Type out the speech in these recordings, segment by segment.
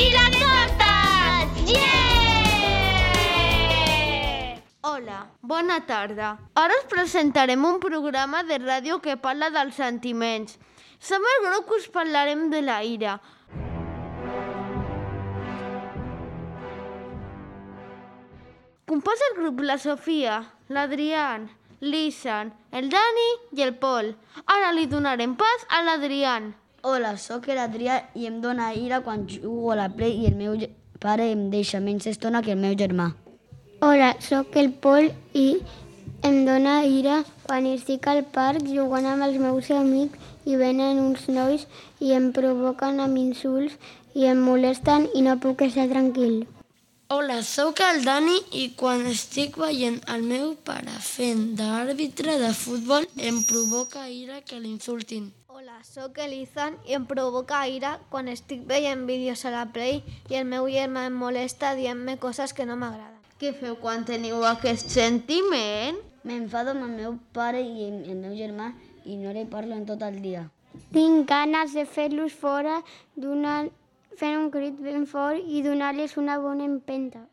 i tortes! Yeah! Hola, bona tarda. Ara us presentarem un programa de ràdio que parla dels sentiments. Som el grup que us parlarem de la ira. Composa el grup la Sofia, l'Adrián, l'Isan, el Dani i el Pol. Ara li donarem pas a l'Adrián. Hola, sóc l'Adrià i em dóna ira quan jugo a la Play i el meu pare em deixa menys estona que el meu germà. Hola, sóc el Pol i em dóna ira quan estic al parc jugant amb els meus amics i venen uns nois i em provoquen amb insults i em molesten i no puc estar tranquil. Hola, sóc el Dani i quan estic veient el meu pare fent d'àrbitre de futbol em provoca ira que l'insultin. Hola, sóc l'Izan i em provoca ira quan estic veient vídeos a la Play i el meu germà em molesta dient-me coses que no m'agraden. Què feu quan teniu aquest sentiment? M'enfado amb el meu pare i el meu germà i no li parlo en tot el dia. Tinc ganes de fer-los fora donant, fent un crit ben fort i donar-los una bona empenta.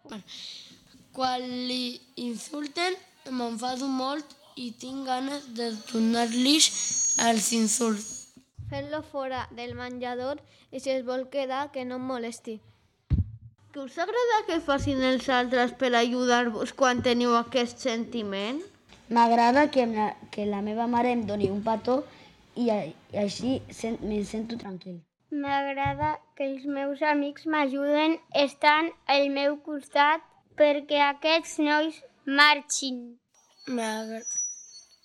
Quan li insulten m'enfado molt i tinc ganes de donar-los els insults. Fent-lo fora del menjador i si es vol quedar, que no em molesti. Que us agrada que facin els altres per ajudar-vos quan teniu aquest sentiment? M'agrada que, la, que la meva mare em doni un petó i, i així sen, me sento tranquil. M'agrada que els meus amics m'ajuden estan al meu costat perquè aquests nois marxin. M'agrada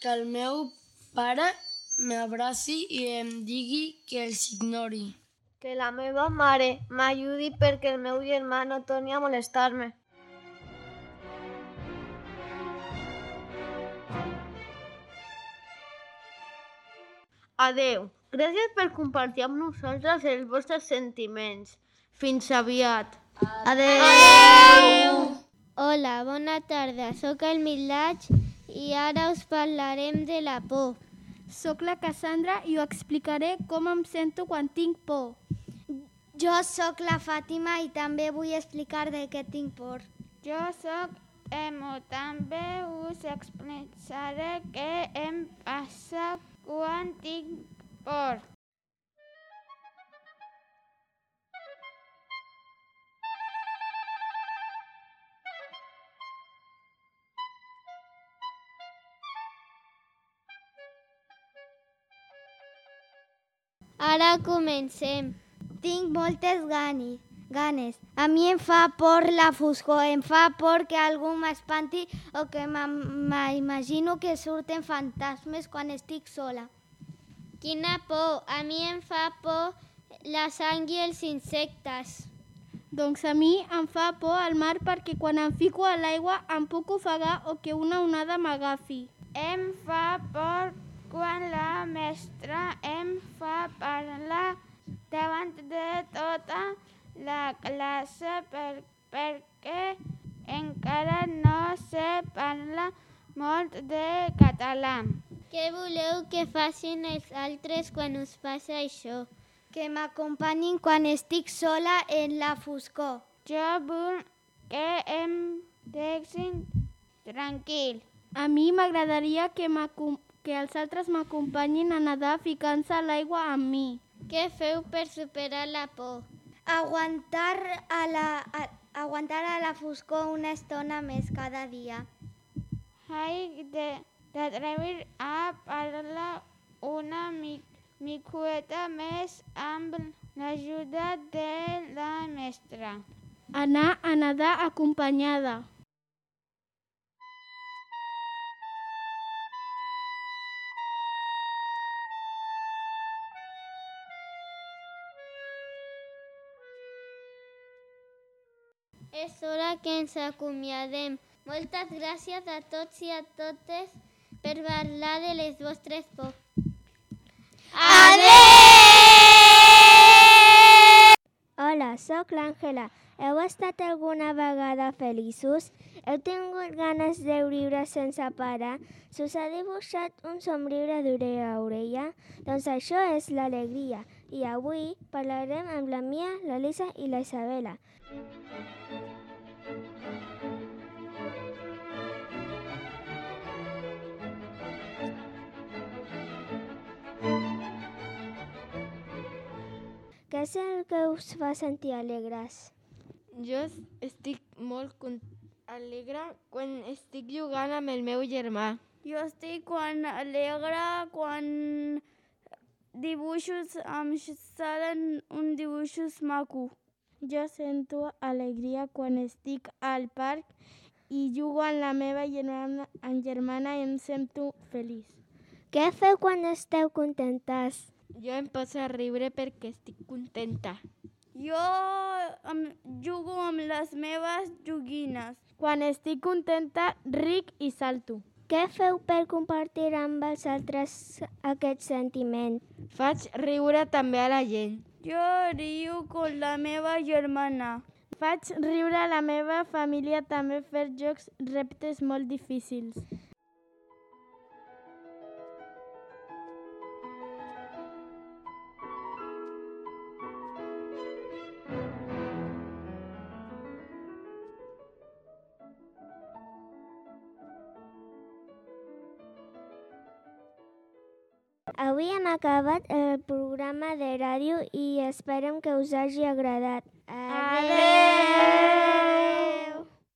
que el meu pare m'abraci i em digui que els ignori. Que la meva mare m'ajudi perquè el meu germà no torni a molestar-me. Adeu. Gràcies per compartir amb nosaltres els vostres sentiments. Fins aviat. Adéu! Hola, bona tarda. Sóc el Milaig i ara us parlarem de la por. Soc la Cassandra i ho explicaré com em sento quan tinc por. Jo sóc la Fàtima i també vull explicar de què tinc por. Jo sóc Emo, també us explicaré què em passa quan tinc por. Ara comencem. Tinc moltes ganes. ganes. A mi em fa por la foscor, em fa por que algú m'espanti o que m'im- m'imagino que surten fantasmes quan estic sola. Quina por! A mi em fa por la sang i els insectes. Doncs a mi em fa por al mar perquè quan em fico a l'aigua em puc ofegar o que una onada m'agafi. Em fa por quan la mestra em fa parlar davant de tota la classe per, perquè encara no sé parlar molt de català. Què voleu que facin els altres quan us passa això? Que m'acompanyin quan estic sola en la foscor. Jo vull que em deixin tranquil. A mi m'agradaria que, que els altres m'acompanyin a nedar ficant-se a l'aigua amb mi. Què feu per superar la por? Aguantar a la, a, aguantar a la foscor una estona més cada dia. Hai de, d'atrevir a parlar una mi, miqueta més amb l'ajuda de la mestra. Anar a nedar acompanyada. És hora que ens acomiadem. Moltes gràcies a tots i a totes per parlar de les vostres por. Hola, Hola, sóc l'Àngela. Heu estat alguna vegada feliços? Heu tingut ganes de riure sense parar? Se us ha dibuixat un somriure d'orella a orella? Doncs això és l'alegria. I avui parlarem amb la Mia, la Lisa i la Isabela. Què és el que us fa sentir alegres? Jo estic molt alegre quan estic jugant amb el meu germà. Jo estic quan alegre quan dibuixos em salen un dibuixos maco. Jo sento alegria quan estic al parc i jugo amb la meva germana, amb germana i em sento feliç. Què feu quan esteu contentes? Jo em poso a riure perquè estic contenta. Jo em jugo amb les meves joguines. Quan estic contenta, ric i salto. Què feu per compartir amb els altres aquest sentiment? Faig riure també a la gent. Jo riu con la meva germana. Faig riure a la meva família també fer jocs reptes molt difícils. Avui hem acabat el programa de ràdio i esperem que us hagi agradat. Adeu!